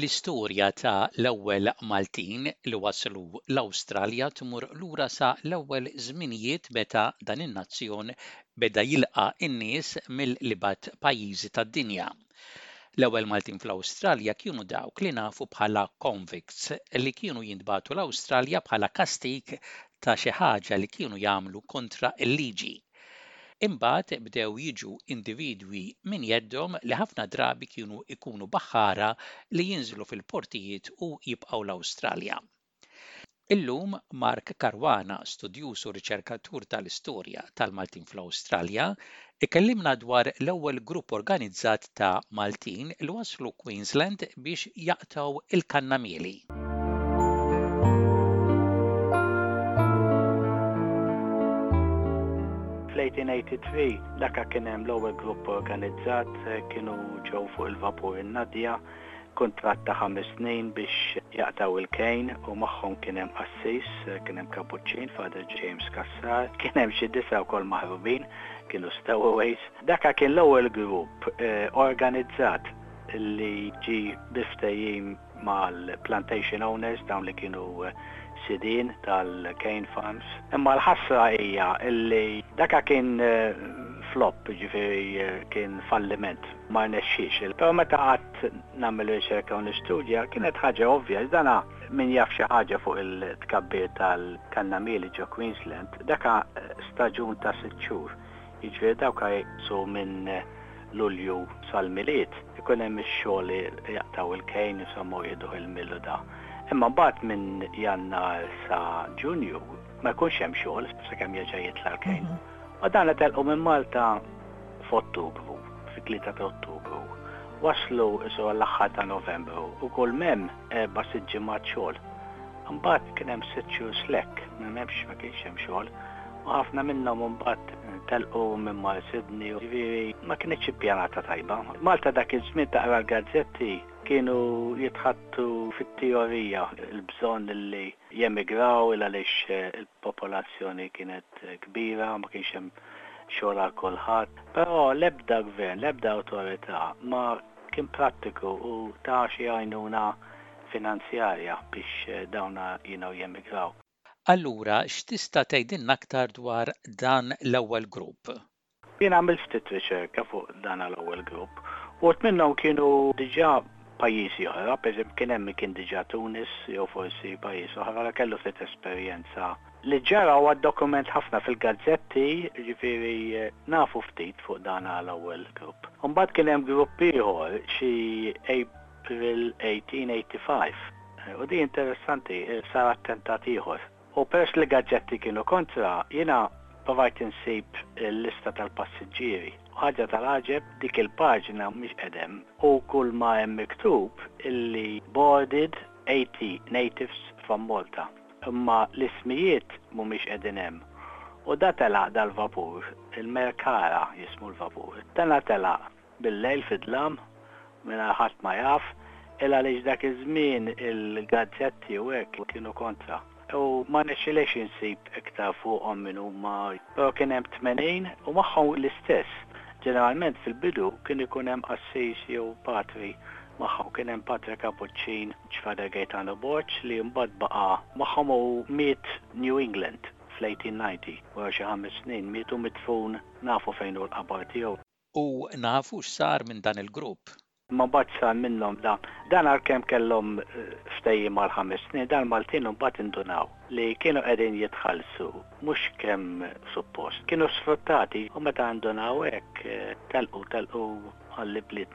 L-istorja ta' l-ewwel Maltin li waslu l-Awstralja tmur lura sa l-ewwel żminijiet meta dan in-nazzjon beda jilqa' n-nies mill-ibgħad pajjiżi tad-dinja. L-ewwel Maltin fl-Awstralja kienu dawk li nafu bħala convicts li kienu jintbagħtu l-Awstralja bħala kastig ta' xi ħaġa li kienu jagħmlu kontra l-liġi. Imbagħad bdew jiġu individwi minn jeddhom li ħafna drabi kienu jkunu baħħara li jinżlu fil-portijiet u jibqgħu l-Awstralja. Illum Mark Caruana, studjuż u riċerkatur tal-istorja tal-Maltin fl-Awstralja, ikellimna dwar l-ewwel grupp organizzat ta' Maltin li waslu Queensland biex jaqtgħu l-kannamieli. Fl-1883 daka kien hemm l-ewwel grupp organizzat, kienu ġew fuq il-vapur in-Nadia, kuntratt ta' ħames snin biex jaqtgħu l-kejn u magħhom kien hemm qassis, kien hemm kapuċċin, Father James Cassar, kien hemm xi disgħa wkoll maħrubin, kienu stowaways. Daka kien l-ewwel grupp organizzat li ġie bi ftehim mal-plantation owners dawn li kienu sidien tal-cane farms. Imma l-ħasra hija li daka kien flop, jiġifieri kien falliment. ma rnexxiex. Però meta qgħadt nagħmel riċerka u nistudja, kienet ħaġa ovvja, għax dan min jaf xi ħaġa fuq il-tkabbir tal-kannamieli ġo Queensland, dak hu staġun ta' sitt xhur, jiġifieri dawk iqsu minn Lulju sal-Milied, ikun hemm ix-xogħol jaqtgħu l-kejn, insomma, u jieħduh il-mill u da. Imma mbagħad minn Jannar sa Ġunju ma jkunx hemm xogħol sakemm jerġa' jitla' l-kejn. Għadha li telqu minn Malta f'Ottubru, fit-tlieta ta' Ottubru, waslu isu għall-aħħar ta' Novembru u kull m'hemm erba' sitt ġimgħat xogħol. Imbagħad kien hemm sitt xhur slack, minn hemmx ma kienx hemm xogħol u ħafna minnhom imbagħad telqu minn Mar Sydney, jiġifieri ma kinitx ippjanata tajba. Malta dak iż-żmien taqra l-gazzetti kienu jitħaddtu fit-teorija l-bżonn li jemigraw il għaliex il-popolazzjoni kienet kbira, ma kienx hemm xogħol għal kulħadd. Però l-ebda gvern, l-ebda awtorità ma kien prattiku u ta xi għajnuna finanzjarja biex dawn you know jemigraw. Allura x'tista' tgħidilna aktar dwar dan l-ewwel grupp? Jien għamilt ftit riċerka fuq dan l-ewwel grupp. Uħud minnhom kienu diġà pajjiżi oħra, pereżempju kien hemm min kien diġà Tunis jew forsi pajjiż oħra li kellu ftit esperjenza. Li ġara huwa ddokument ħafna fil-gazzetti, jiġifieri nafu ftit fuq dan l-ewwel grupp. Imbagħad kien hemm grupp ieħor xi April 1885 u din interessanti, sar attentat ieħor. U peress li l-gazzetti kienu kontra, jiena provajt insib il-lista tal-passiġġieri. U ħaġa tal-għaġeb, dik il-paġna mhix qed hemm u kulma hemm miktub illi boarded 80 natives from Malta. Imma l-ismijiet mhumiex qegħdin hemm. U da telaq dal-vapur, il-Mercara jismu l-vapur, dana telaq Bil-lejl fid-dlam, mingħajr ħadd ma jaf, il għaliex dak iż-żmien il-gazzetti u hekk kienu kontra. U ma rnexxiliex insib iktar fuqhom min huma, però kien hemm tmenin u magħhom l-istess. Ġeneralment fil-bidu kien ikun hemm qassis jew patri magħhom. Kien hemm patre Kapuċċin, Father Gaetano Borg, li mbagħad baqa' magħhom u miet New England fl-1890. Wara xi ħames snin miet u midfun nafu fejn hu l-qabar tiegħu. U nafu x'sar minn dan il-grupp. Imma mbagħad sar minnhom dan. Dan għalkemm kellhom ftehim għal ħames snin, dan Maltin imbagħad indunaw li kienu qegħdin jitħallsu mhux kemm suppost. Kienu sfruttati u meta indunaw hekk telqu, telqu għall-ibliet.